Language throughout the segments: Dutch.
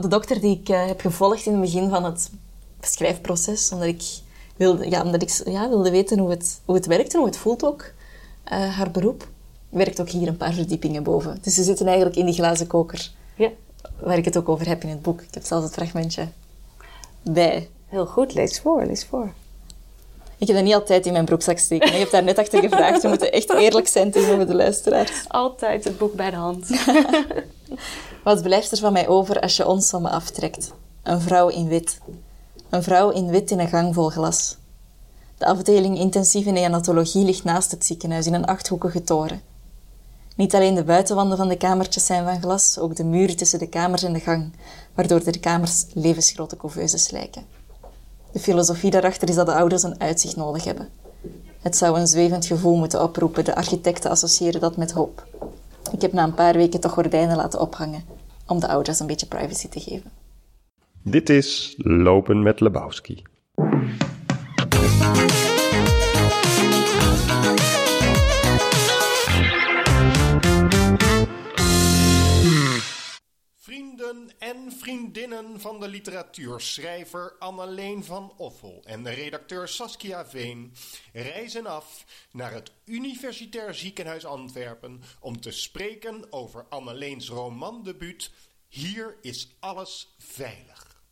De dokter die ik eh, heb gevolgd in het begin van het schrijfproces, omdat ik wilde, ja, omdat ik, ja, wilde weten hoe het, hoe het werkt en hoe het voelt ook, eh, haar beroep, werkt ook hier een paar verdiepingen boven. Dus ze zitten eigenlijk in die glazen koker, Ja, waar ik het ook over heb in het boek. Ik heb zelfs het fragmentje bij. heel goed. Lees voor, lees voor. Ik heb dat niet altijd in mijn broekzak steken. Je hebt daar net achter gevraagd. We moeten echt eerlijk zijn tegenover de luisteraars. Altijd het boek bij de hand. Wat blijft er van mij over als je ons me aftrekt? Een vrouw in wit. Een vrouw in wit in een gang vol glas. De afdeling intensieve neonatologie ligt naast het ziekenhuis in een achthoekige toren. Niet alleen de buitenwanden van de kamertjes zijn van glas, ook de muren tussen de kamers en de gang, waardoor de kamers levensgrote couveuses lijken. De filosofie daarachter is dat de ouders een uitzicht nodig hebben. Het zou een zwevend gevoel moeten oproepen, de architecten associëren dat met hoop. Ik heb na een paar weken toch gordijnen laten ophangen, om de ouders een beetje privacy te geven. Dit is Lopen met Lebowski. Van de literatuurschrijver Anneleen van Offel en de redacteur Saskia Veen reizen af naar het Universitair Ziekenhuis Antwerpen om te spreken over Anneleens romandebuut Hier is alles veilig.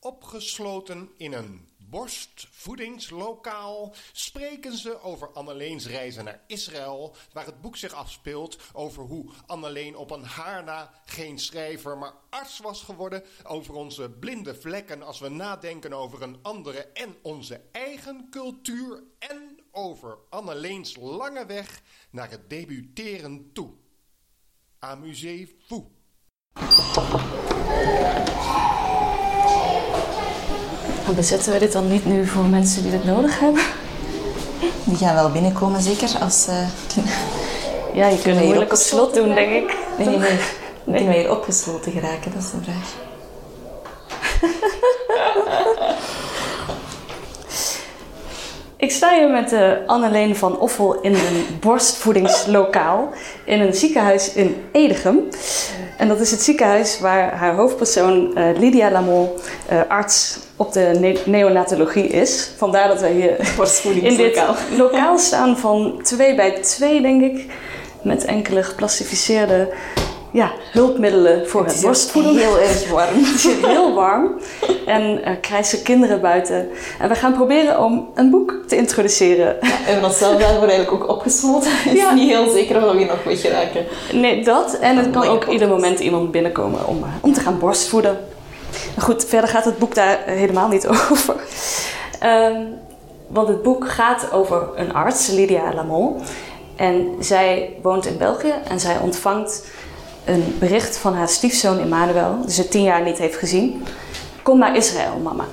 Opgesloten in een borstvoedingslokaal spreken ze over Anneleens reizen naar Israël, waar het boek zich afspeelt, over hoe Anneleen op een haar na geen schrijver, maar arts was geworden, over onze blinde vlekken als we nadenken over een andere en onze eigen cultuur en over Anneleens lange weg naar het debuteren toe. Amusez-vous. Bezetten we dit dan niet nu voor mensen die dit nodig hebben? Die gaan wel binnenkomen, zeker, als... eh, Ja, je kunt hier moeilijk op slot doen, denk ik. nee, nee, nee. Kunnen wij hier opgesloten geraken? Dat is de vraag. Ik sta hier met uh, Anneleen van Offel in een borstvoedingslokaal in een ziekenhuis in Edegem. En dat is het ziekenhuis waar haar hoofdpersoon eh, Lydia Lamol eh, arts op de ne- neonatologie is. Vandaar dat wij hier in dit lokaal staan van 2 bij 2, denk ik. Met enkele geplastificeerde ja, hulpmiddelen voor het, borstvoeden. heel erg warm. Het is heel warm en er krijgen kinderen buiten. En we gaan proberen om een boek te introduceren. We hebben onszelf daarvoor eigenlijk ook opgesloten. Het is Ja. niet heel zeker of we hier nog weg geraken. Nee, dat. En het kan Mooie ook podcast. ieder moment iemand binnenkomen om, eh, om te gaan borstvoeden. Goed, verder gaat het boek daar eh, helemaal niet over. Ehm, want het boek gaat over een arts, Lydia Lamol. En zij woont in België en zij ontvangt een bericht van haar stiefzoon Emmanuel, die ze tien jaar niet heeft gezien. Kom naar Israël, mama.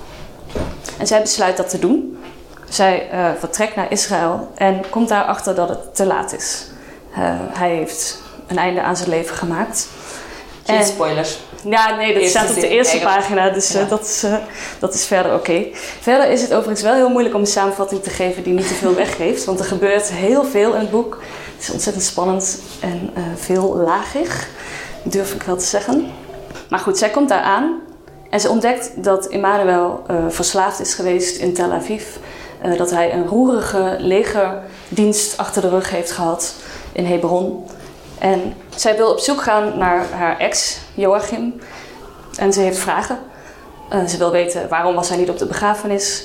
En zij besluit dat te doen. Zij eh, vertrekt naar Israël en komt daarachter dat het te laat is. Eh, hij heeft een einde aan zijn leven gemaakt. Geen En- spoilers. ja, nee, dat Eerste staat op de eerste eigenlijk. pagina, dus eh, dat, is, eh, dat is verder oké. Verder is het overigens wel heel moeilijk om een samenvatting te geven die niet te veel weggeeft, want er gebeurt heel veel in het boek. Het is ontzettend spannend en eh, veel lagig, durf ik wel te zeggen. Maar goed, zij komt daar aan en ze ontdekt dat Emmanuel verslaafd is geweest in Tel Aviv. dat hij een roerige legerdienst achter de rug heeft gehad in Hebron. En zij wil op zoek gaan naar haar ex, Joachim. En ze heeft vragen. Ze wil weten waarom was hij niet op de begrafenis?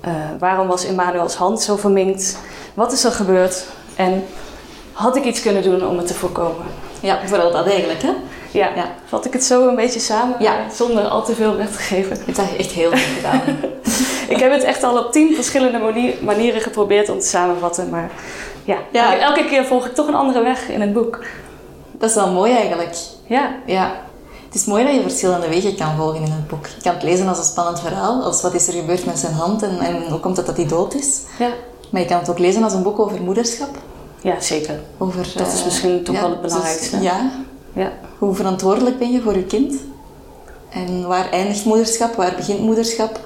Eh, waarom was Emmanuels hand zo verminkt? Wat is er gebeurd? En had ik iets kunnen doen om het te voorkomen? Ja, vooral dat eigenlijk, hè? Ja, Ja. vat ik het zo een beetje samen? Ja. Zonder al te veel weg te geven. Hebt dat echt heel goed gedaan. Ik heb het echt al op tien verschillende mani- manieren geprobeerd om te samenvatten. Maar ja, Ja. elke- keer volg ik toch een andere weg in het boek. Dat is wel mooi eigenlijk. Ja, Ja. Het is mooi dat je verschillende wegen kan volgen in het boek. Je kan het lezen als een spannend verhaal, als wat is er gebeurd met zijn hand en, en hoe komt het dat hij dood is. ja. Maar je kan het ook lezen als een boek over moederschap. ja zeker. Over, Dat is eh, misschien toch ja, wel het dus- belangrijkste. ja, Ja. hoe verantwoordelijk ben je voor je kind? En waar eindigt moederschap? Waar begint moederschap?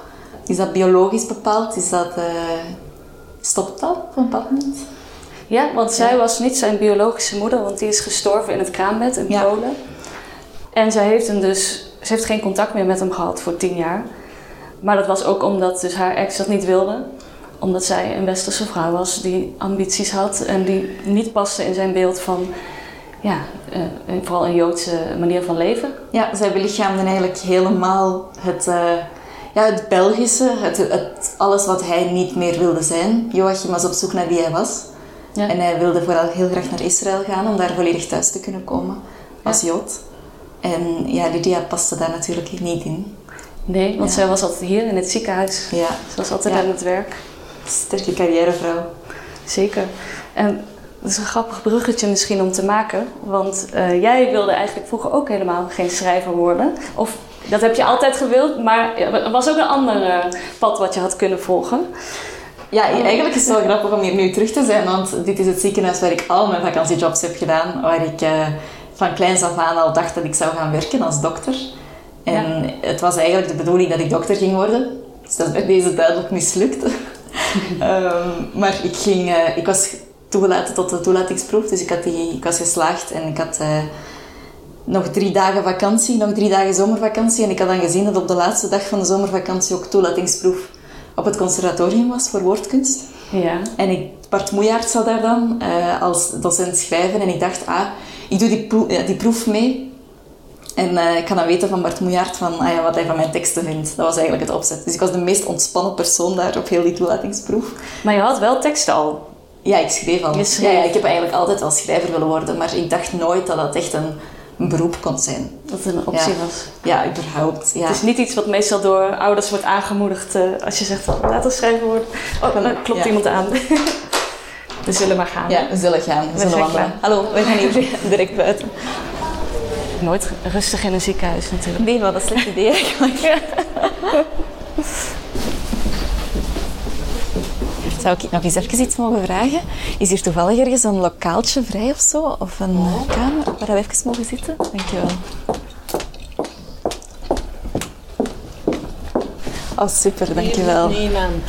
Is dat biologisch bepaald? Is dat, eh, stopt dat op een bepaald moment? Ja, want zij was niet zijn biologische moeder, want die is gestorven in het kraambed in. Polen. En zij heeft hem dus ze heeft geen contact meer met hem gehad voor tien jaar. Maar dat was ook omdat dus haar ex dat niet wilde. Omdat zij een westerse vrouw was die ambities had en die niet paste in zijn beeld van, ja, uh, vooral een Joodse manier van leven. Ja, zij belichaamden eigenlijk helemaal het, uh, ja, het Belgische, het, het, alles wat hij niet meer wilde zijn. Joachim was op zoek naar wie hij was. Ja. En hij wilde vooral heel graag naar Israël gaan om daar volledig thuis te kunnen komen als Jood. En ja, Lydia paste daar natuurlijk niet in. Nee, want zij was altijd hier in het ziekenhuis. Ja. Ze was altijd aan het werk. Sterke carrièrevrouw. Zeker. En dat is een grappig bruggetje misschien om te maken. Want uh, jij wilde eigenlijk vroeger ook helemaal geen schrijver worden. Of dat heb je altijd gewild, maar er was ook een ander uh, pad wat je had kunnen volgen. Ja, eigenlijk is het wel grappig om hier nu terug te zijn, want dit is het ziekenhuis waar ik al mijn vakantiejobs heb gedaan, waar ik uh, van kleins af aan al dacht dat ik zou gaan werken als dokter. En het was eigenlijk de bedoeling dat ik dokter ging worden. Dus dat is bij deze duidelijk mislukt. um, maar ik, ging, uh, ik was toegelaten tot de toelatingsproef, dus ik, had die, ik was geslaagd en ik had uh, nog drie dagen vakantie, nog drie dagen zomervakantie. En ik had dan gezien dat op de laatste dag van de zomervakantie ook toelatingsproef op het conservatorium was voor woordkunst. Ja. En ik, Bart Moejaert zat daar dan uh, als docent schrijven en ik dacht, ah, ik doe die, proef, die proef mee en uh, ik kan dan weten van Bart Moejaert van, ah ja, wat hij van mijn teksten vindt. Dat was eigenlijk het opzet. Dus ik was de meest ontspannen persoon daar op heel die toelatingsproef. Maar je had wel teksten al? Ja, ik schreef al. Ja, ja, ik heb eigenlijk altijd wel schrijver willen worden, maar ik dacht nooit dat dat echt een, een beroep kon zijn. Dat het een optie was? Ja, überhaupt. Ja. Het is niet iets wat meestal door ouders wordt aangemoedigd uh, als je zegt, laat ons schrijven worden. Oh, dan klopt iemand aan. we zullen maar gaan. Ja, we zullen gaan. We, we zullen wandelen. Hallo, we gaan hier direct buiten nooit rustig in een ziekenhuis natuurlijk. Nee, wat een slecht idee eigenlijk. Zou ik nog eens even iets mogen vragen? Is hier toevallig ergens een lokaaltje vrij of zo? Of een oh. kamer waar we even mogen zitten? Dankjewel. Oh, super, dankjewel.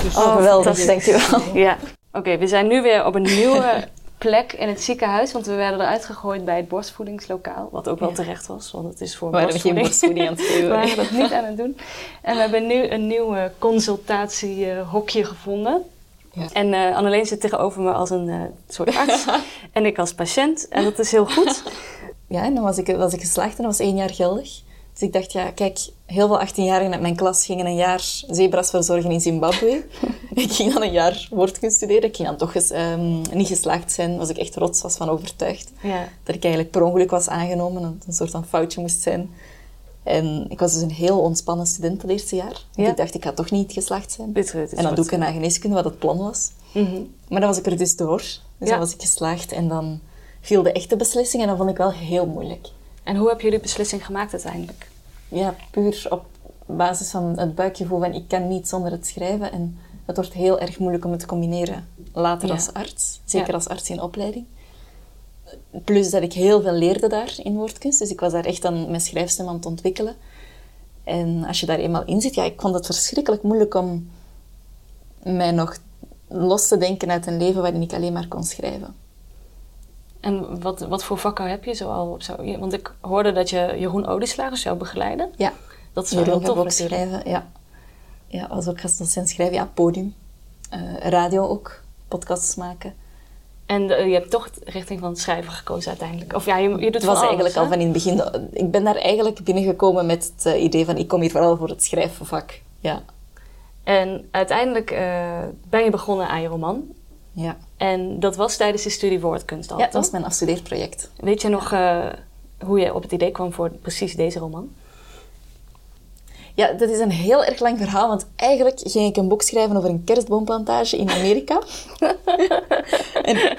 Dus oh, geweldig, dankjewel. Ja. Oké, we zijn nu weer op een nieuwe plek in het ziekenhuis, want we werden eruit gegooid bij het borstvoedingslokaal, wat ook wel terecht was, want het is voor we borstvoeding. geen borstvoeding aan het geven. we waren dat niet aan het doen. En we hebben nu een nieuw consultatiehokje gevonden. Ja. En uh, Anneleen zit tegenover me als een uh, soort arts en ik als patiënt. En dat is heel goed. Ja, en dan was ik, was ik geslaagd en dat was één jaar geldig. Dus ik dacht, ja, kijk, heel veel 18-jarigen uit mijn klas gingen een jaar zebras verzorgen in Zimbabwe. ik ging dan een jaar woordkunst studeren. Ik ging dan toch eens, um, niet geslaagd zijn. Was ik echt rots was van overtuigd. Ja. Dat ik eigenlijk per ongeluk was aangenomen. Dat het een soort van foutje moest zijn. En ik was dus een heel ontspannen student het eerste jaar. Ja. Ik dacht, ik ga toch niet geslaagd zijn. en dan doe ik een geneeskunde, wat het plan was. Mhm. Maar dan was ik er dus door. Dus dan was ik geslaagd. En dan viel de echte beslissing. En dat vond ik wel heel moeilijk. En hoe heb je die beslissing gemaakt uiteindelijk? Ja, puur op basis van het buikgevoel van ik kan niet zonder het schrijven. En het wordt heel erg moeilijk om het te combineren later als arts. Zeker als arts in opleiding. Plus dat ik heel veel leerde daar in woordkunst. Dus ik was daar echt aan mijn schrijfstem aan het ontwikkelen. En als je daar eenmaal in zit, ja, ik vond het verschrikkelijk moeilijk om mij nog los te denken uit een leven waarin ik alleen maar kon schrijven. En wat, wat voor vakken heb je zo al? Zo, want ik hoorde dat je Jeroen Odieslager zou begeleiden. Ja. Dat is wel heel tof ook schrijven, ja. Ja, als ook docent schrijven. Ja, podium. Uh, radio ook. Podcasts maken. En uh, je hebt toch richting van het schrijven gekozen uiteindelijk? Of ja, je, je doet het was eigenlijk al van in het begin... Ik ben daar eigenlijk binnengekomen met het uh, idee van... Ik kom hier vooral voor het schrijfvak. Ja. En uiteindelijk ben je begonnen aan je roman. Ja. En dat was tijdens de studie woordkunst al, Ja, dat was mijn afstudeerproject. Weet je nog uh, hoe je op het idee kwam voor precies deze roman? Ja, dat is een heel erg lang verhaal, want eigenlijk ging ik een boek schrijven over een kerstboomplantage in Amerika. en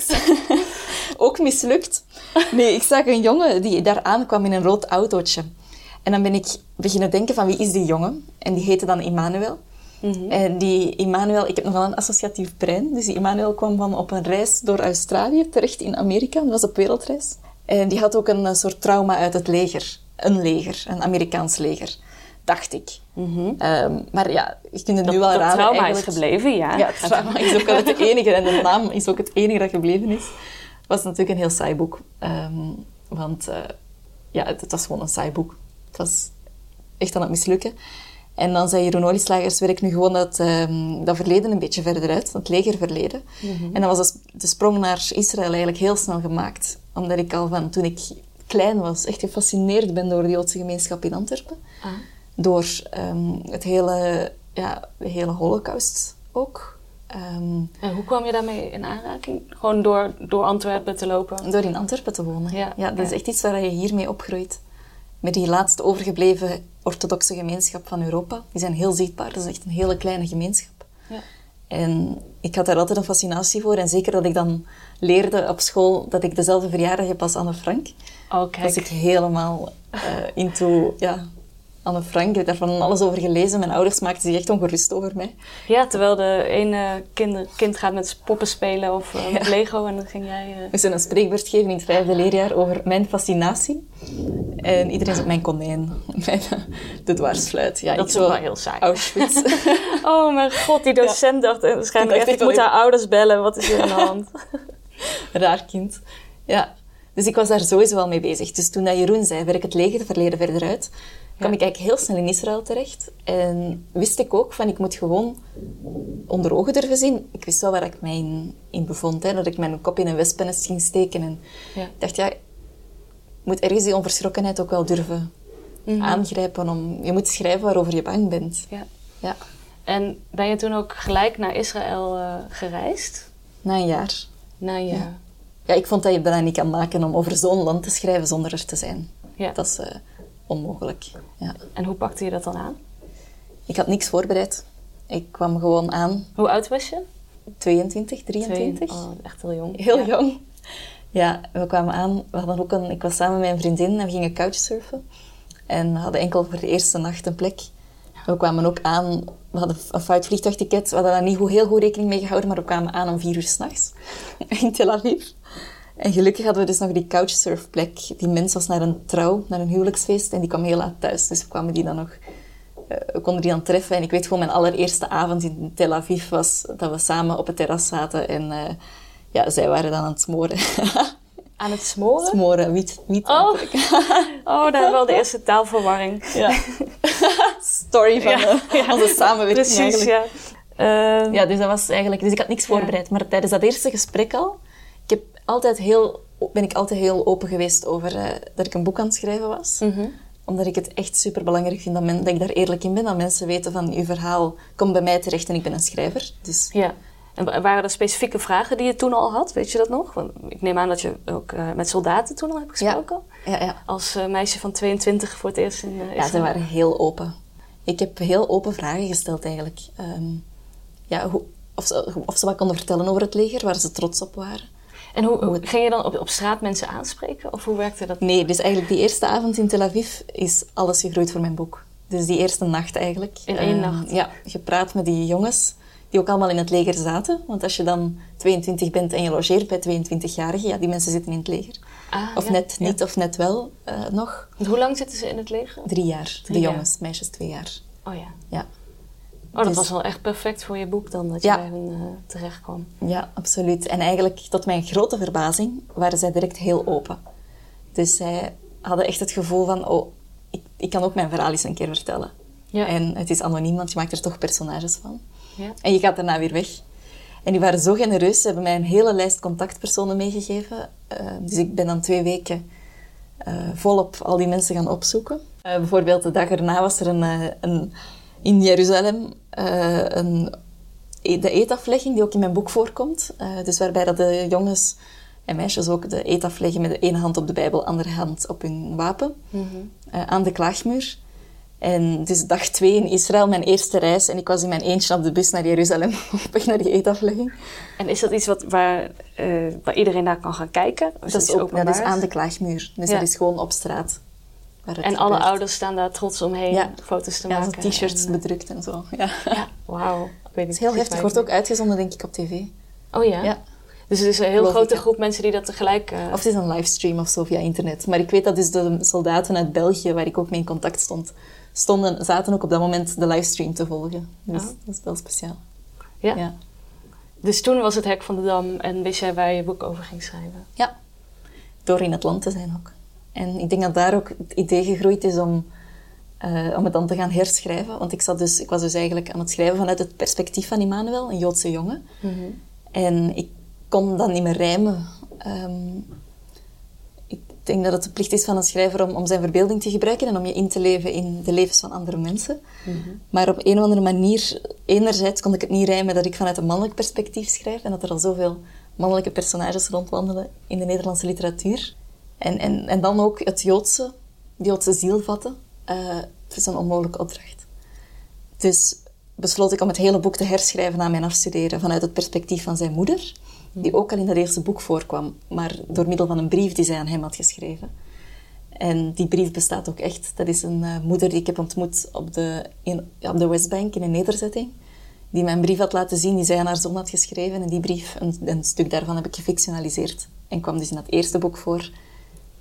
ook mislukt. Nee, ik zag een jongen die daar aankwam in een rood autootje. En dan ben ik beginnen denken van wie is die jongen? En die heette dan Emmanuel. Mhm. En die Immanuel, ik heb nogal een associatief brein, dus die Immanuel kwam van op een reis door Australië terecht in Amerika. Dat was op wereldreis. En die had ook een soort trauma uit het leger. Een leger, een Amerikaans leger. Dacht ik. Mm -hmm. um, maar ja, je kunt het nu wel raden. Het trauma eigenlijk. is gebleven, ja. Ja, het trauma is ook wel het enige. En de naam is ook het enige dat gebleven is. Het was natuurlijk een heel saai boek. Um, want uh, ja, het, het, was gewoon een saai boek. Het was echt aan het mislukken. En dan zei Jeroen Olieslagers, werk nu gewoon dat, ehm, dat verleden een beetje verder uit, het legerverleden. En dan was de, de sprong naar Israël eigenlijk heel snel gemaakt. Omdat ik al van toen ik klein was echt gefascineerd ben door de Joodse gemeenschap in Antwerpen. Ah. Door ehm, het hele, ja, de hele holocaust ook. Ehm, En hoe kwam je daarmee in aanraking? Gewoon door, door Antwerpen te lopen? door in Antwerpen te wonen. Ja, dat is ja. echt iets waar je hiermee opgroeit. Met die laatste overgebleven orthodoxe gemeenschap van Europa. Die zijn heel zichtbaar. Dat is echt een hele kleine gemeenschap. Ja. En ik had daar altijd een fascinatie voor. En zeker dat ik dan leerde op school dat ik dezelfde verjaardag heb als Anne Frank. Oh, kijk. was ik helemaal eh, into ja, Anne Frank. Ik heb daar van alles over gelezen. Mijn ouders maakten zich echt ongerust over mij. Ja, terwijl de ene kinder, kind gaat met poppen spelen of eh, met Lego en dan ging jij... eh, We moesten een spreekbeurt geven in het vijfde leerjaar over mijn fascinatie. En iedereen zei mijn konijn, mijn, de dwarsfluit. Ja, Dat is wel heel saai. Auschwitz. Oh mijn god, die docent dacht eh, waarschijnlijk echt, ik moet haar ouders bellen, wat is hier aan de hand? Raar kind. Ja. Dus ik was daar sowieso wel mee bezig. Dus toen dat Jeroen zei, werk het legerverleden verder uit, kwam ik eigenlijk heel snel in Israël terecht. En wist ik ook van, ik moet gewoon onder ogen durven zien. Ik wist wel waar ik mij in, in bevond. Hè, dat ik mijn kop in een wespennest ging steken. En ik dacht, ja, moet ergens die onverschrokkenheid ook wel durven aangrijpen. Om, je moet schrijven waarover je bang bent. Ja. Ja, En ben je toen ook gelijk naar Israël eh, gereisd? na een jaar. Na je... Ja. Ja, ik vond dat je dat niet kan maken om over zo'n land te schrijven zonder er te zijn. Ja. Dat is eh, onmogelijk. Ja. En hoe pakte je dat dan aan? Ik had niks voorbereid. Ik kwam gewoon aan, Hoe oud was je? 22, 23. Twee- Oh, echt heel jong. Heel Ja. jong. Ja, we kwamen aan. We hadden ook een, ik was samen met mijn vriendin en we gingen couchsurfen. En we hadden enkel voor de eerste nacht een plek. We kwamen ook aan, we hadden een fout vliegtuigticket. We hadden daar niet heel goed rekening mee gehouden, maar we kwamen aan om vier uur s'nachts in Tel Aviv. En gelukkig hadden we dus nog die couchsurfplek. Die mens was naar een trouw, naar een huwelijksfeest en die kwam heel laat thuis. Dus we kwamen die dan nog eh, we konden die dan treffen. En ik weet gewoon, mijn allereerste avond in Tel Aviv was dat we samen op het terras zaten. En eh, ja, zij waren dan aan het smoren. Aan het smoren? smoren, wiet, wiet. Oh. Oh, daar hebben we al de eerste taalverwarring. Ja. Story van Ja, eh, onze samenwerking Precies, eigenlijk. ja. Eh, Ja, dus dat was eigenlijk... Dus ik had niks voorbereid. Maar tijdens dat eerste gesprek al... Altijd heel, ben ik altijd heel open geweest over eh, dat ik een boek aan het schrijven was. mhm. Omdat ik het echt super belangrijk vind dat, men, dat ik daar eerlijk in ben. Dat mensen weten van, uw verhaal komt bij mij terecht en ik ben een schrijver. Dus Ja. En wa- waren er specifieke vragen die je toen al had? Weet je dat nog? Want ik neem aan dat je ook eh, met soldaten toen al hebt gesproken. ja, ja. Als eh, meisje van 22 voor het eerst in Ja, ze waren heel open. Ik heb heel open vragen gesteld eigenlijk. Ehm, ja, hoe, of, ze, of ze wat konden vertellen over het leger, waar ze trots op waren. En hoe, hoe- ging je dan op, op straat mensen aanspreken? Of hoe werkte dat? Nee, dus eigenlijk die eerste avond in Tel Aviv is alles gegroeid voor mijn boek. Dus die eerste nacht eigenlijk. In één Ehm, nacht? Ja, gepraat met die jongens die ook allemaal in het leger zaten. Want als je dan 22 bent en je logeert bij 22-jarigen, ja, die mensen zitten in het leger. Ah, Of ja, net ja. niet, of net wel eh, nog. Hoe lang zitten ze in het leger? Drie jaar, Drie de jaar. jongens, meisjes twee jaar. Oh ja. Ja. Oh, dat Dus- was wel echt perfect voor je boek dan, dat je Ja. bij hun eh, terecht kwam. Ja, absoluut. En eigenlijk, tot mijn grote verbazing, waren zij direct heel open. Dus zij hadden echt het gevoel van, oh, ik, ik kan ook mijn verhaal eens een keer vertellen. Ja. En het is anoniem, want je maakt er toch personages van. Ja. En je gaat daarna weer weg. En die waren zo genereus, ze hebben mij een hele lijst contactpersonen meegegeven. Eh, dus ik ben dan twee weken eh, volop al die mensen gaan opzoeken. Bijvoorbeeld de dag erna was er een, een, in Jeruzalem eh, een, e- de eetaflegging die ook in mijn boek voorkomt. Eh, dus waarbij dat de jongens en meisjes ook de eetaf leggen met de ene hand op de Bijbel, andere hand op hun wapen, eh, aan de klaagmuur. En dus dag twee in Israël, mijn eerste reis. En ik was in mijn eentje op de bus naar Jeruzalem, op weg naar die eetaflegging. En is dat iets wat, waar, waar iedereen naar kan gaan kijken? Is Dat is, ook, dat is aan de klaagmuur. Dus Ja. dat is gewoon op straat. Het En alle ouders staan daar trots omheen Ja. foto's te Ja, maken. t-shirts en, eh, bedrukt en zo. Ja. Ja, wauw. Ik weet niet is heel heftig. Wordt ook uitgezonden, denk ik, op tv. Oh ja? Ja. Dus er is een heel grote ja. groep mensen die dat tegelijk... eh, Of het is een livestream of zo via internet. Maar ik weet dat dus de soldaten uit België, waar ik ook mee in contact stond, stonden, zaten ook op dat moment de livestream te volgen. Dus Oh. dat is wel speciaal. ja. Ja. Dus toen was het Hek van de Dam en wist jij waar je boek over ging schrijven? ja. Door in het land te zijn ook. En ik denk dat daar ook het idee gegroeid is om eh, om het dan te gaan herschrijven. Want ik, zat dus, ik was dus eigenlijk aan het schrijven vanuit het perspectief van Immanuel, een Joodse jongen. En ik kon dan niet meer rijmen. Ehm, ik denk dat het de plicht is van een schrijver om, om zijn verbeelding te gebruiken en om je in te leven in de levens van andere mensen. Maar op een of andere manier, enerzijds kon ik het niet rijmen dat ik vanuit een mannelijk perspectief schrijf en dat er al zoveel mannelijke personages rondwandelen in de Nederlandse literatuur. En, en, en dan ook het Joodse, de Joodse ziel vatten. Eh, het is een onmogelijke opdracht. Dus besloot ik om het hele boek te herschrijven na mijn afstuderen vanuit het perspectief van zijn moeder, die ook al in dat eerste boek voorkwam, maar door middel van een brief die zij aan hem had geschreven. En die brief bestaat ook echt. Dat is een eh, moeder die ik heb ontmoet op de, in, op de Westbank in een nederzetting, die mij een brief had laten zien die zij aan haar zoon had geschreven. En die brief, een, een stuk daarvan heb ik gefictionaliseerd en kwam dus in dat eerste boek voor.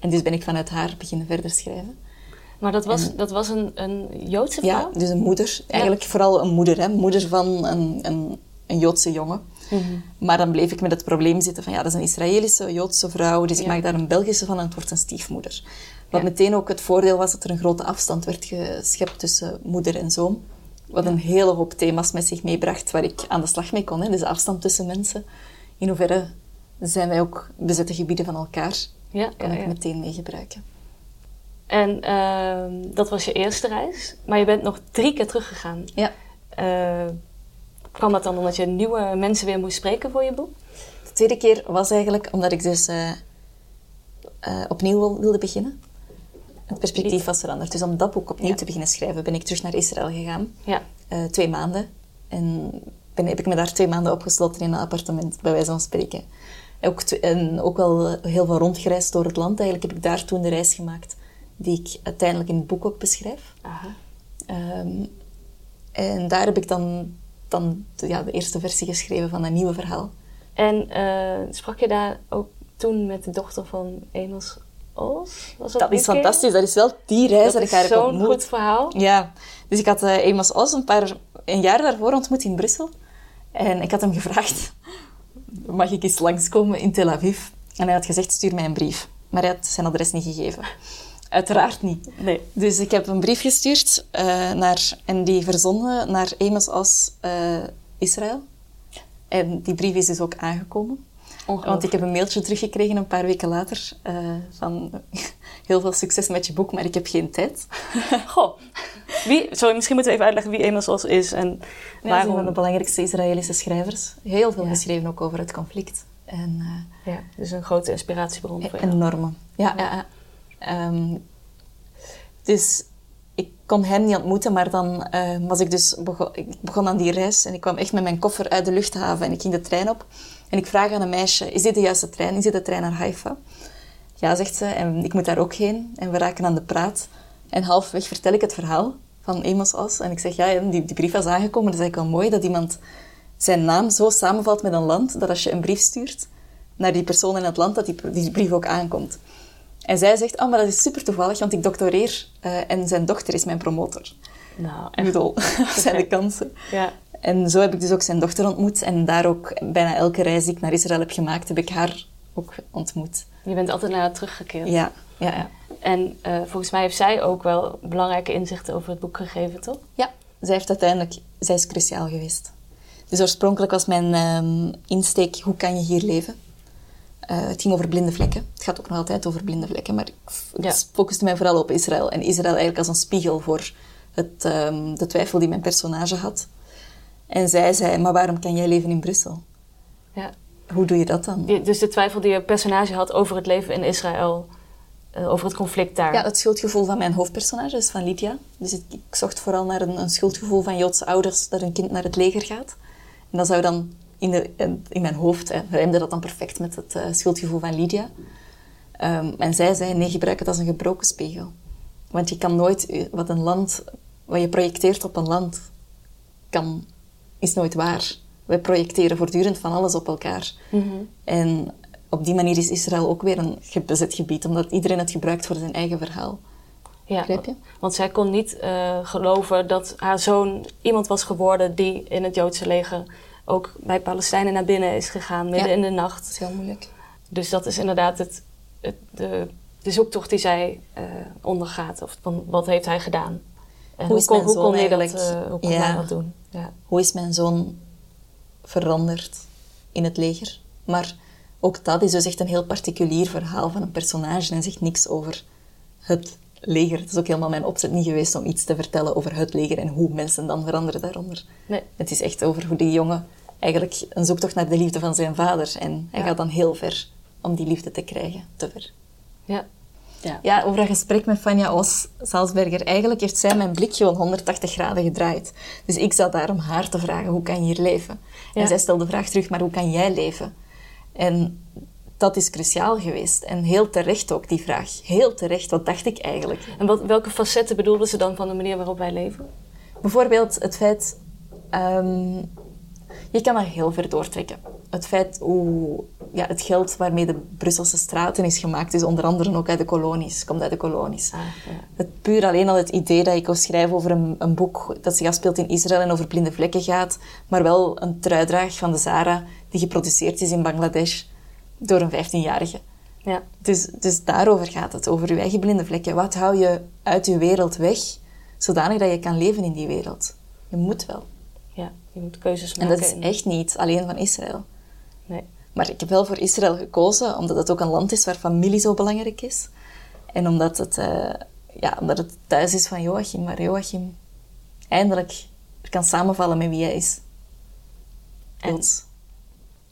En dus ben ik vanuit haar beginnen verder schrijven. Maar dat was, dat was een, een Joodse vrouw? Ja, dus een moeder. Eigenlijk vooral een moeder. Hè? Moeder van een, een, een Joodse jongen. Mhm. Maar dan bleef ik met het probleem zitten van ja, dat is een Israëlische Joodse vrouw, dus ik maak daar een Belgische van en het wordt een stiefmoeder. Wat Ja. meteen ook het voordeel was dat er een grote afstand werd geschept tussen moeder en zoon. Wat een hele hoop thema's met zich meebracht waar ik aan de slag mee kon. Hè? Dus afstand tussen mensen. In hoeverre zijn wij ook bezette gebieden van elkaar? Ja, Kan ja, ik ja. meteen meegebruiken. En ehm, dat was je eerste reis, maar je bent nog drie keer teruggegaan. Ja. Eh, kwam dat dan omdat je nieuwe mensen weer moest spreken voor je boek? De tweede keer was eigenlijk omdat ik dus eh, eh, opnieuw wil- wilde beginnen. Het perspectief was veranderd. Dus om dat boek opnieuw Ja. te beginnen schrijven, ben ik terug naar Israël gegaan. Ja. Twee maanden. En ben, heb ik me daar twee maanden opgesloten in een appartement, bij wijze van spreken. Ook, en ook wel eh, heel veel rondgereisd door het land. Eigenlijk heb ik daar toen de reis gemaakt die ik uiteindelijk in het boek ook beschrijf. Aha. Ehm, en daar heb ik dan, dan de, ja, de eerste versie geschreven van een nieuwe verhaal. En eh, sprak je daar ook toen met de dochter van Amos Oz? Was Dat die is fantastisch. Dat is wel die reis dat, Dat ik is haar heb zo'n ontmoet. goed verhaal. Ja, dus ik had eh Amos Oz een, paar, een jaar daarvoor ontmoet in Brussel. En ik had hem gevraagd, mag ik eens langskomen in Tel Aviv? En hij had gezegd, stuur mij een brief. Maar hij had zijn adres niet gegeven. Uiteraard niet. Nee. Dus ik heb een brief gestuurd eh, naar, en die verzonden naar Amos Oz eh, Israël. En die brief is dus ook aangekomen. Want ik heb een mailtje teruggekregen een paar weken later eh, van heel veel succes met je boek, maar ik heb geen tijd. Goh. Wie, sorry, misschien moeten we even uitleggen wie Amos Oz is en is een waarom. van de belangrijkste Israëlische schrijvers. Heel veel Ja. geschreven ook over het conflict. En, Ja, dus een grote inspiratiebron eh, voor jou. enorme. Ja, ja, ja. Ehm, dus ik kon hem niet ontmoeten, maar dan eh, was ik dus begon, ik begon aan die reis en ik kwam echt met mijn koffer uit de luchthaven en ik ging de trein op. En ik vraag aan een meisje, is dit de juiste trein? Is dit de trein naar Haifa? Ja, zegt ze, en ik moet daar ook heen. En we raken aan de praat. En halfweg vertel ik het verhaal van Amos Oz. En ik zeg, ja, die, die brief was aangekomen. Dat is eigenlijk wel mooi dat iemand zijn naam zo samenvalt met een land, dat als je een brief stuurt naar die persoon in het land, dat die, die brief ook aankomt. En zij zegt, oh, maar dat is super toevallig, want ik doctoreer eh, en zijn dochter is mijn promotor. Nou, Ik echt. bedoel, dat zijn de kansen. Ja. En zo heb ik dus ook zijn dochter ontmoet. En daar ook bijna elke reis die ik naar Israël heb gemaakt, heb ik haar ook ontmoet. Je bent altijd naar haar teruggekeerd. Ja, ja, ja. En eh, volgens mij heeft zij ook wel belangrijke inzichten over het boek gegeven, toch? Ja, zij heeft uiteindelijk, zij is cruciaal geweest. Dus oorspronkelijk was mijn ehm, insteek, hoe kan je hier leven? Eh, het ging over blinde vlekken. Het gaat ook nog altijd over blinde vlekken, maar ik Ja. focuste mij vooral op Israël. En Israël eigenlijk als een spiegel voor het, ehm, de twijfel die mijn personage had. En zij zei, maar waarom kan jij leven in Brussel? Ja. Hoe doe je dat dan? Die- dus de twijfel die je personage had over het leven in Israël, eh, over het conflict daar. Ja, het schuldgevoel van mijn hoofdpersonage is van Lydia. Dus ik, ik zocht vooral naar een, een schuldgevoel van Joodse ouders dat een kind naar het leger gaat. En dat zou dan in, de, in mijn hoofd, hè, rijmde dat dan perfect met het eh, schuldgevoel van Lydia. Ehm, en zij zei, nee, gebruik het als een gebroken spiegel. Want je kan nooit, eh, wat een land, wat je projecteert op een land, kan, is nooit waar. Wij projecteren voortdurend van alles op elkaar. Mhm. En op die manier is Israël ook weer een bezet gebied, omdat iedereen het gebruikt voor zijn eigen verhaal. Ja, je? Want zij kon niet eh, geloven dat haar zoon iemand was geworden die in het Joodse leger ook bij Palestijnen naar binnen is gegaan, midden Ja. in de Dat nacht. is heel moeilijk. Dus dat is inderdaad het, het, de, de zoektocht die zij eh, ondergaat. Of van wat heeft hij gedaan? En Hoe is kon, mijn hoe zoon kon hij dat, eigenlijk- eh, hoe kon Ja. hij dat doen? Ja. Hoe is mijn zoon veranderd in het leger? Maar ook dat is dus echt een heel particulier verhaal van een personage en zegt niks over het leger. Het is ook helemaal mijn opzet niet geweest om iets te vertellen over het leger en hoe mensen dan veranderen daaronder. Nee. Het is echt over hoe die jongen eigenlijk een zoektocht naar de liefde van zijn vader en hij Ja. gaat dan heel ver om die liefde te krijgen. Te ver. Ja. Ja. Ja, over dat gesprek met Fania Os, Salzberger. Eigenlijk heeft zij mijn blik gewoon 180 graden gedraaid. Dus ik zat daar om haar te vragen, hoe kan je hier leven? Ja. En zij stelde de vraag terug, maar hoe kan jij leven? En dat is cruciaal geweest. En heel terecht ook, die vraag. Heel terecht, wat dacht ik eigenlijk? En wat, welke facetten bedoelden ze dan van de manier waarop wij leven? Bijvoorbeeld het feit... ehm, je kan dat heel ver doortrekken. Het feit hoe ja, het geld waarmee de Brusselse straten is gemaakt, is onder andere ook uit de kolonies, komt uit de kolonies. Ah, ja. Het puur alleen al het idee dat ik wil schrijven over een, een boek dat zich afspeelt in Israël en over blinde vlekken gaat, maar wel een truidraag van de Zara die geproduceerd is in Bangladesh door een 15-jarige. Ja. Dus, dus daarover gaat het, over je eigen blinde vlekken. Wat hou je uit je wereld weg, zodanig dat je kan leven in die wereld? Je moet wel. Je moet keuzes En maken. dat is echt niet alleen van Israël. Nee. Maar ik heb wel voor Israël gekozen, omdat het ook een land is waar familie zo belangrijk is. En omdat het, eh, ja, omdat het thuis is van Joachim, waar Joachim eindelijk kan samenvallen met wie hij is. En-.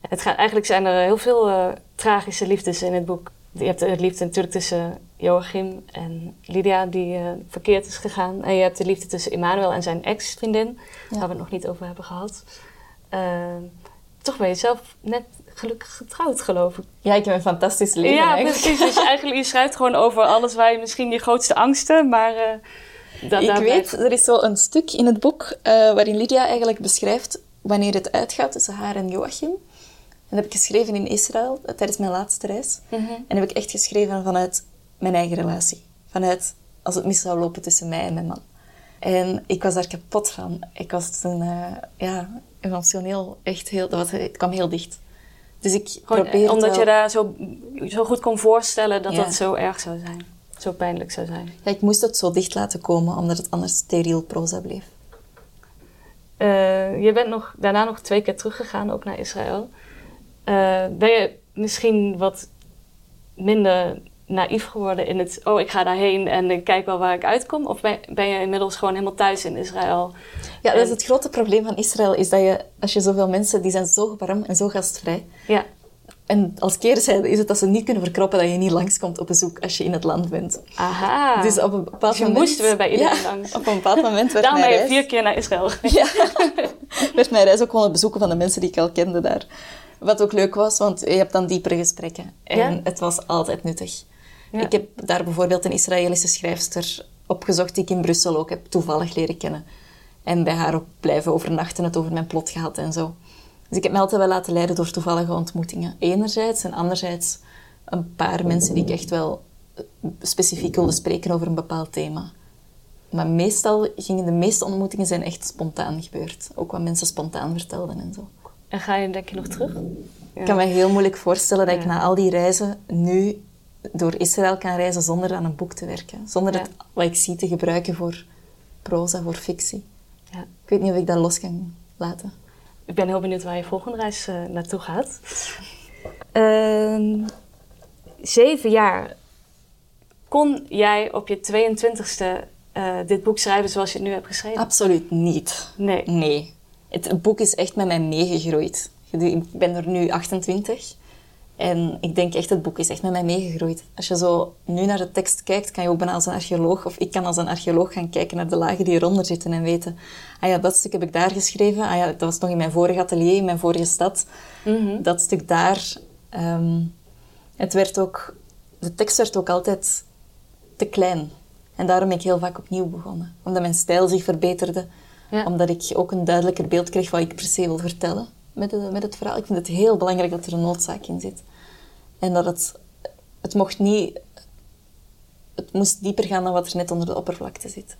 Het gaat, eigenlijk zijn er heel veel eh, tragische liefdes in het boek. Je hebt de liefde natuurlijk tussen Joachim en Lydia, die eh, verkeerd is gegaan. En je hebt de liefde tussen Emmanuel en zijn ex-vriendin, waar we het nog niet over hebben gehad. Eh, toch ben je zelf net gelukkig getrouwd, geloof ik. Ja, ik heb een fantastisch leven ja, eigenlijk. precies. Dus eigenlijk, je schrijft gewoon over alles waar je misschien je grootste angsten, maar... eh, da- Ik daar weet, er is zo een stuk in het boek eh, waarin Lydia eigenlijk beschrijft wanneer het uitgaat tussen haar en Joachim. En dat heb ik geschreven in Israël tijdens mijn laatste reis. Mhm. En heb ik echt geschreven vanuit mijn eigen relatie. Vanuit als het mis zou lopen tussen mij en mijn man. En ik was daar kapot van. Ik was toen, eh, ja, emotioneel echt heel... Dat was, het kwam heel dicht. Dus ik probeer eh, omdat wel- je daar zo, zo goed kon voorstellen dat Ja. dat zo erg zou zijn. Zo pijnlijk zou zijn. Ja, ik moest het zo dicht laten komen, omdat het anders steriel proza bleef. Eh, je bent nog, daarna nog twee keer teruggegaan, ook naar Israël. Ben je misschien wat minder naïef geworden in het... oh, ik ga daarheen en ik kijk wel waar ik uitkom? Of ben, ben je inmiddels gewoon helemaal thuis in Israël? Ja, dat is het grote probleem van Israël, is dat je, als je zoveel mensen, die zijn zo warm en zo gastvrij. Ja, En als keerzijde is het dat ze niet kunnen verkroppen dat je niet langskomt op bezoek als je in het land bent. aha. Dus op een bepaald Dus je moment... moest weer bij iedereen Ja, langs. op een bepaald moment werd Daarom mijn ben je vier keer naar Israël. Ja, werd mijn reis ook gewoon het bezoeken van de mensen die ik al kende daar. Wat ook leuk was, want je hebt dan diepere gesprekken. En Ja. het was altijd nuttig. Ja. Ik heb daar bijvoorbeeld een Israëlische schrijfster opgezocht die ik in Brussel ook heb toevallig leren kennen. En bij haar ook blijven overnachten, het over mijn plot gehad en zo. Dus ik heb me altijd wel laten leiden door toevallige ontmoetingen. Enerzijds en anderzijds een paar mensen die ik echt wel eh, specifiek wilde spreken over een bepaald thema. Maar meestal gingen de meeste ontmoetingen zijn echt spontaan gebeurd. Ook wat mensen spontaan vertelden en zo. En ga je denk je nog terug? Ja. Ik kan me heel moeilijk voorstellen dat ik na al die reizen nu door Israël kan reizen zonder aan een boek te werken. Zonder Ja. het, wat ik zie te gebruiken voor proza, voor fictie. Ja. Ik weet niet of ik dat los kan laten. Ik ben heel benieuwd waar je volgende reis eh, naartoe gaat. Ehm, zeven jaar. Kon jij op je 22e eh, dit boek schrijven zoals je het nu hebt geschreven? Absoluut niet. Nee. Nee. Het boek is echt met mij meegegroeid. Ik ben er nu 28. En ik denk echt, het boek is echt met mij meegegroeid. Als je zo nu naar de tekst kijkt, kan je ook bijna als een archeoloog, of ik kan als een archeoloog gaan kijken naar de lagen die eronder zitten en weten, ah ja, dat stuk heb ik daar geschreven. Ah ja, dat was nog in mijn vorige atelier, in mijn vorige stad. Mhm. Dat stuk daar. ehm, het werd ook, de tekst werd ook altijd te klein. En daarom ben ik heel vaak opnieuw begonnen. Omdat mijn stijl zich verbeterde. Ja. Omdat ik ook een duidelijker beeld kreeg wat ik per se wil vertellen met, de, met het verhaal. Ik vind het heel belangrijk dat er een noodzaak in zit. En dat het... Het mocht niet... Het moest dieper gaan dan wat er net onder de oppervlakte zit.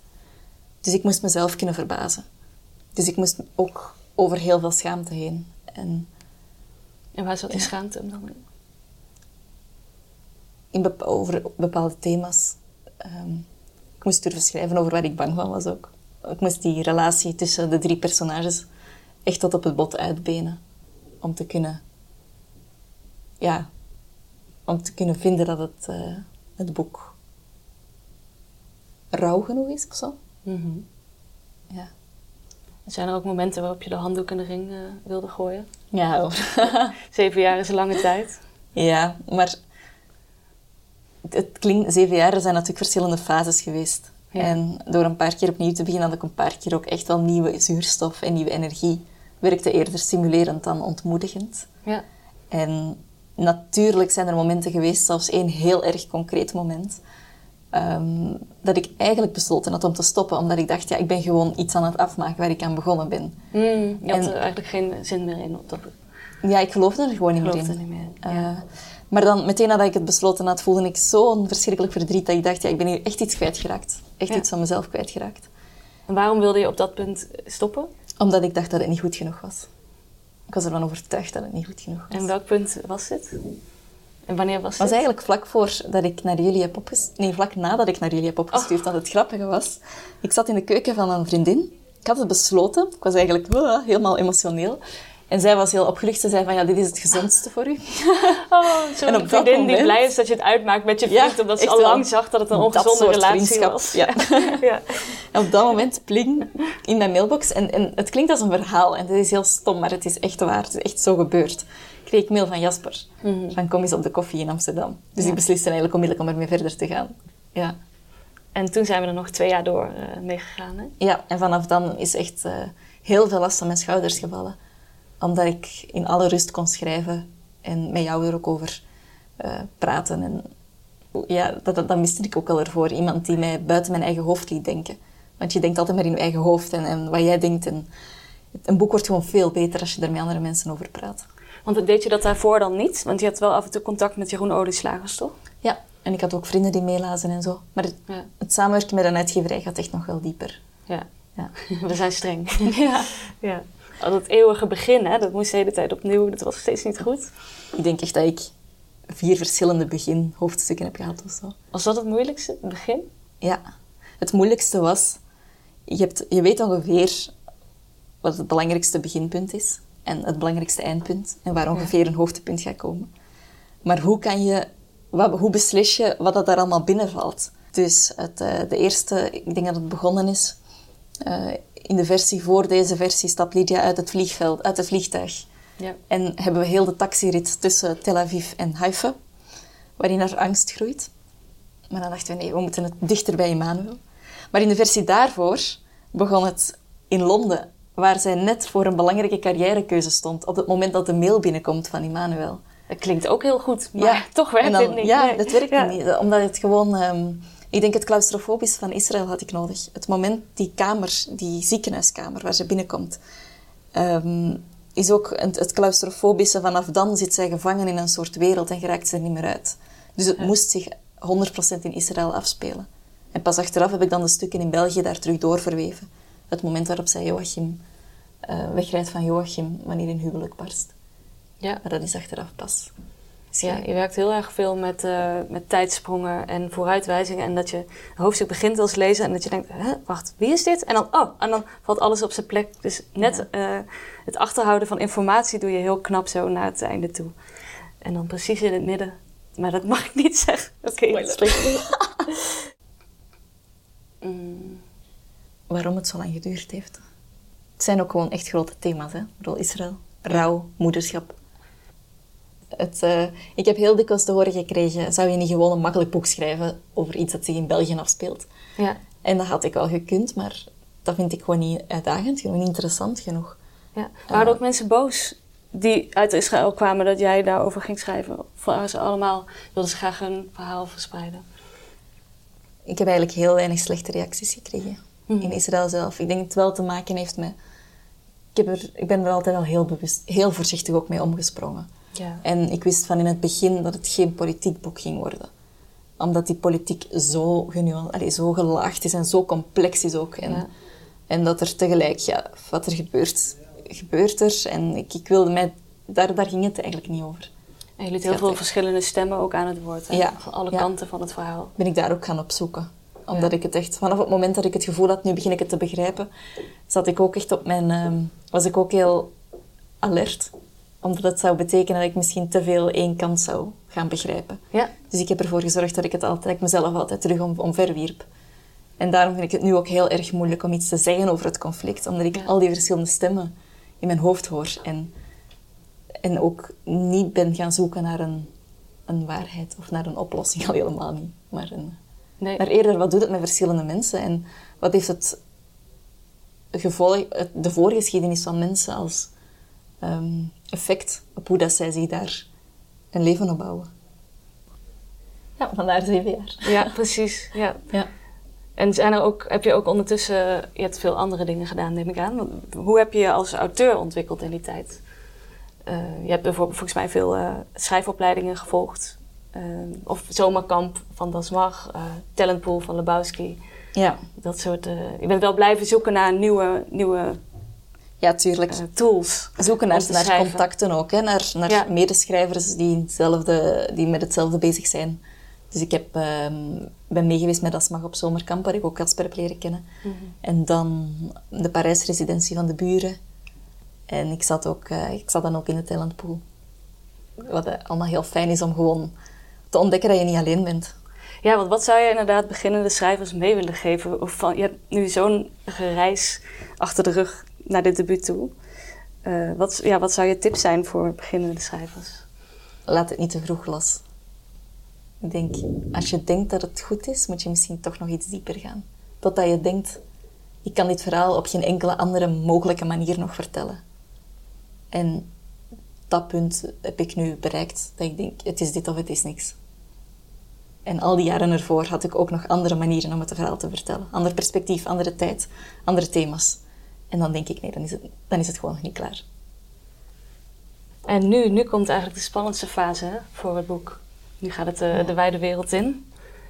Dus ik moest mezelf kunnen verbazen. Dus ik moest ook over heel veel schaamte heen. En En waar zat die schaamte dan in? in bepa- over bepaalde thema's. Ehm, ik moest durven schrijven over waar ik bang van was ook. ik moest die relatie tussen de drie personages echt tot op het bot uitbenen. Om te kunnen... Ja, om te kunnen vinden dat het, eh, het boek rauw genoeg is of zo. Ja. Zijn er ook momenten waarop je de handdoek in de ring eh, wilde gooien? Ja. Zeven jaar is een lange tijd. ja, maar het, klinkt, zeven jaar zijn natuurlijk verschillende fases geweest. Ja. En door een paar keer opnieuw te beginnen, had ik een paar keer ook echt wel nieuwe zuurstof en nieuwe energie. Werkte eerder stimulerend dan ontmoedigend. Ja. En natuurlijk zijn er momenten geweest, zelfs één heel erg concreet moment, ehm, dat ik eigenlijk besloten had om te stoppen, omdat ik dacht, ja, ik ben gewoon iets aan het afmaken waar ik aan begonnen ben. Mm, je had En- er eigenlijk geen zin meer in. Op dat Ja, ik geloofde er gewoon niet meer in. niet meer. Eh. Maar dan, meteen nadat ik het besloten had, voelde ik zo'n verschrikkelijk verdriet dat ik dacht, ja, ik ben hier echt iets kwijtgeraakt. Echt Ja. iets van mezelf kwijtgeraakt. En waarom wilde je op dat punt stoppen? Omdat ik dacht dat het niet goed genoeg was. Ik was ervan overtuigd dat het niet goed genoeg was. En welk punt was dit? En wanneer was Het was eigenlijk vlak voor dat ik naar jullie heb opgestuurd. Nee, vlak nadat ik naar jullie heb opgestuurd. Want het grappige was, ik zat in de keuken van een vriendin. Ik had het besloten. Ik was eigenlijk uh, helemaal emotioneel. En zij was heel opgelucht. Ze zei van, ja, dit is het gezondste voor u. Oh, En op dat vriendin die moment- blij is dat je het uitmaakt met je Ja, vriend, omdat ze al lang zag dat het een Dat ongezonde relatie was. ja. ja. En op dat moment pling in mijn mailbox. En, en het klinkt als een verhaal. En het is heel stom, maar het is echt waar. Het is echt zo gebeurd. Kreeg ik mail van Jasper. Van kom eens op de koffie in Amsterdam. Dus Mhm. Ik besliste eigenlijk onmiddellijk om ermee verder te gaan. Ja. En toen zijn we er nog twee jaar door eh meegegaan. Hè? Ja, en vanaf dan is echt eh, heel veel last van mijn schouders gevallen. Omdat ik in alle rust kon schrijven en met jou er ook over eh, praten. En ja, dat, dat, dat miste ik ook al ervoor. Iemand die mij buiten mijn eigen hoofd liet denken. Want je denkt altijd maar in je eigen hoofd en, en wat jij denkt. En een boek wordt gewoon veel beter als je er met andere mensen over praat. Want deed je dat daarvoor dan niet? Want je had wel af en toe contact met Jeroen Olieslagers, toch? Ja, en ik had ook vrienden die meelazen en zo. Maar het, Ja. het samenwerken met een uitgeverij gaat echt nog wel dieper. Ja. Ja. We zijn streng. ja. ja. Al dat eeuwige begin, hè, dat moest de hele tijd opnieuw. Dat was steeds niet goed. Ik denk echt dat ik vier verschillende beginhoofdstukken heb gehad of zo. Was dat het moeilijkste, het begin? Ja, het moeilijkste was, je, hebt, je weet ongeveer wat het belangrijkste beginpunt is en het belangrijkste eindpunt en waar ongeveer een hoogtepunt gaat komen. Maar hoe kan je, wat, hoe beslis je wat dat daar allemaal binnenvalt? Dus het, eh, de eerste, ik denk dat het begonnen is, eh, in de versie voor deze versie stapt Lydia uit het vliegveld, uit het vliegtuig. Ja. En hebben we heel de taxirit tussen Tel Aviv en Haifa, waarin haar angst groeit. Maar dan dachten we, nee, we moeten het dichter bij Emmanuel. Maar in de versie daarvoor begon het in Londen, waar zij net voor een belangrijke carrièrekeuze stond, op het moment dat de mail binnenkomt van Emmanuel. Dat klinkt ook heel goed, maar toch werkt dan- dit niet. Ja, Nee. dat werkt Ja. niet. Omdat het gewoon... ehm, ik denk het claustrofobisch van Israël had ik nodig. Het moment, die kamer, die ziekenhuiskamer waar ze binnenkomt, ehm, is ook het, het claustrofobische. Vanaf dan zit zij gevangen in een soort wereld en geraakt ze er niet meer uit. Dus het moest zich 100% in Israël afspelen. En pas achteraf heb ik dan de stukken in België daar terug doorverweven. Het moment waarop zij Joachim eh, wegrijdt van Joachim wanneer hun huwelijk barst. Ja. Maar dat is achteraf pas. Ja, je werkt heel erg veel met, eh, met tijdsprongen en vooruitwijzingen. En dat je een hoofdstuk begint als lezer en dat je denkt, Hè, wacht, wie is dit? En dan, oh, en dan valt alles op zijn plek. Dus net eh, het achterhouden van informatie doe je heel knap zo naar het einde toe. En dan precies in het midden. Maar dat mag ik niet zeggen. Oké, Spoiler. Mm, waarom het zo lang geduurd heeft. Het zijn ook gewoon echt grote thema's, hè? Israël, rouw, moederschap. Het, eh, ik heb heel dikwijls te horen gekregen, zou je niet gewoon een makkelijk boek schrijven over iets dat zich in België afspeelt? ja. En dat had ik wel gekund, maar dat vind ik gewoon niet uitdagend genoeg, niet interessant genoeg. ja. Waren er ook mensen boos die uit Israël kwamen dat jij daarover ging schrijven? Of waren ze allemaal, wilden ze graag een verhaal verspreiden? Ik heb eigenlijk heel weinig slechte reacties gekregen Mhm. in Israël zelf. Ik denk dat het wel te maken heeft met... Ik, heb er, ik ben er altijd al heel bewust, heel voorzichtig ook mee omgesprongen. Ja. En ik wist van in het begin dat het geen politiek boek ging worden. Omdat die politiek zo, genuan- zo gelaagd is en zo complex is ook. En, Ja. en dat er tegelijk, ja, wat er gebeurt, gebeurt er. En ik, ik wilde mij... Daar, daar ging het eigenlijk niet over. En je liet heel veel verschillende stemmen ook aan het woord. Hè? Ja. Van alle Ja. kanten van het verhaal. Ben ik daar ook gaan opzoeken. Omdat ik het echt, vanaf het moment dat ik het gevoel had, nu begin ik het te begrijpen, zat ik ook echt op mijn, ehm, was ik ook heel alert. Omdat het zou betekenen dat ik misschien te veel één kant zou gaan begrijpen. Ja. Dus ik heb ervoor gezorgd dat ik, het altijd, dat ik mezelf altijd terug om, omverwierp. En daarom vind ik het nu ook heel erg moeilijk om iets te zeggen over het conflict. Omdat ik Ja. al die verschillende stemmen in mijn hoofd hoor. En, en ook niet ben gaan zoeken naar een, een waarheid of naar een oplossing. Al helemaal niet. Maar, een, Nee. maar eerder, wat doet het met verschillende mensen? En wat heeft het gevolg, het- de voorgeschiedenis van mensen als ehm, effect op hoe dat zij zich daar een leven opbouwen? Ja, vandaar zeven jaar. Ja, precies. Ja. Ja. En zijn er ook, heb je ook ondertussen, je hebt veel andere dingen gedaan, neem ik aan. Hoe heb je je als auteur ontwikkeld in die tijd? Eh, je hebt bijvoorbeeld volgens mij veel eh, schrijfopleidingen gevolgd. Eh, of zomerkamp van Das Mag, eh talentpool van Lebowski. Ja, Dat soort. eh, je bent wel blijven zoeken naar nieuwe, nieuwe ja tuurlijk. eh, tools. Zoeken naar, te naar contacten ook, hè? naar, naar Ja. medeschrijvers die, hetzelfde, die met hetzelfde bezig zijn. Dus ik heb, ehm, ben meegeweest met Asmag op zomerkamp, waar ik ook Kasper heb leren kennen. Mhm. En dan de Parijsresidentie van de buren. En ik zat, ook, eh, ik zat dan ook in de talentpool. Wat eh, allemaal heel fijn is om gewoon te ontdekken dat je niet alleen bent. Ja, want wat zou je inderdaad beginnende schrijvers mee willen geven? Of van, je hebt nu zo'n reis achter de rug naar dit debuut toe. Eh, wat, ja, wat zou je tip zijn voor beginnende schrijvers? Laat het niet te vroeg los. Ik denk, als je denkt dat het goed is, moet je misschien toch nog iets dieper gaan. Totdat je denkt, ik kan dit verhaal op geen enkele andere mogelijke manier nog vertellen. En dat punt heb ik nu bereikt, dat ik denk, het is dit of het is niks. En al die jaren ervoor had ik ook nog andere manieren om het verhaal te vertellen. Ander perspectief, andere tijd, andere thema's. En dan denk ik, nee, dan is het, dan is het gewoon nog niet klaar. En nu, nu komt eigenlijk de spannendste fase hè, voor het boek. Nu gaat het eh, de wijde wereld in.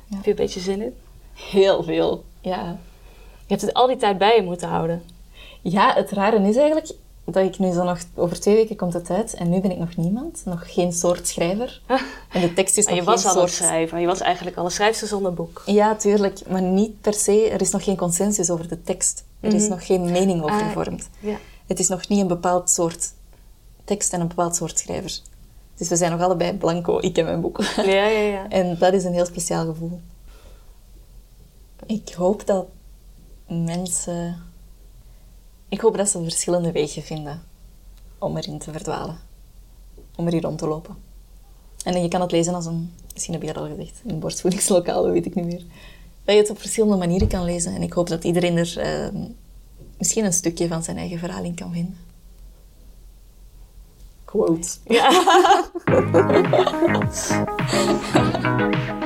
Ja. Heb je een beetje zin in? Heel veel, ja. Je hebt het al die tijd bij je moeten houden. Ja, het rare is eigenlijk dat ik nu zo nog... Over twee weken komt het uit en nu ben ik nog niemand. Nog geen soort schrijver. En de tekst is nog je was geen al soort... schrijven. Je was eigenlijk al een schrijfster zonder boek. Ja, tuurlijk. Maar niet per se... Er is nog geen consensus over de tekst. Er is Mhm. nog geen mening over Ah, gevormd. Ja. Het is nog niet een bepaald soort tekst en een bepaald soort schrijver. Dus we zijn nog allebei blanco, ik en mijn boek. Ja, ja, ja. En dat is een heel speciaal gevoel. Ik hoop dat mensen... Ik hoop dat ze verschillende wegen vinden om erin te verdwalen. Om erin rond te lopen. En je kan het lezen als een... Misschien heb je dat al gezegd. Een borstvoedingslokaal, dat weet ik niet meer. Dat je het op verschillende manieren kan lezen. En ik hoop dat iedereen er eh, misschien een stukje van zijn eigen verhaal in kan vinden. Quote. ja.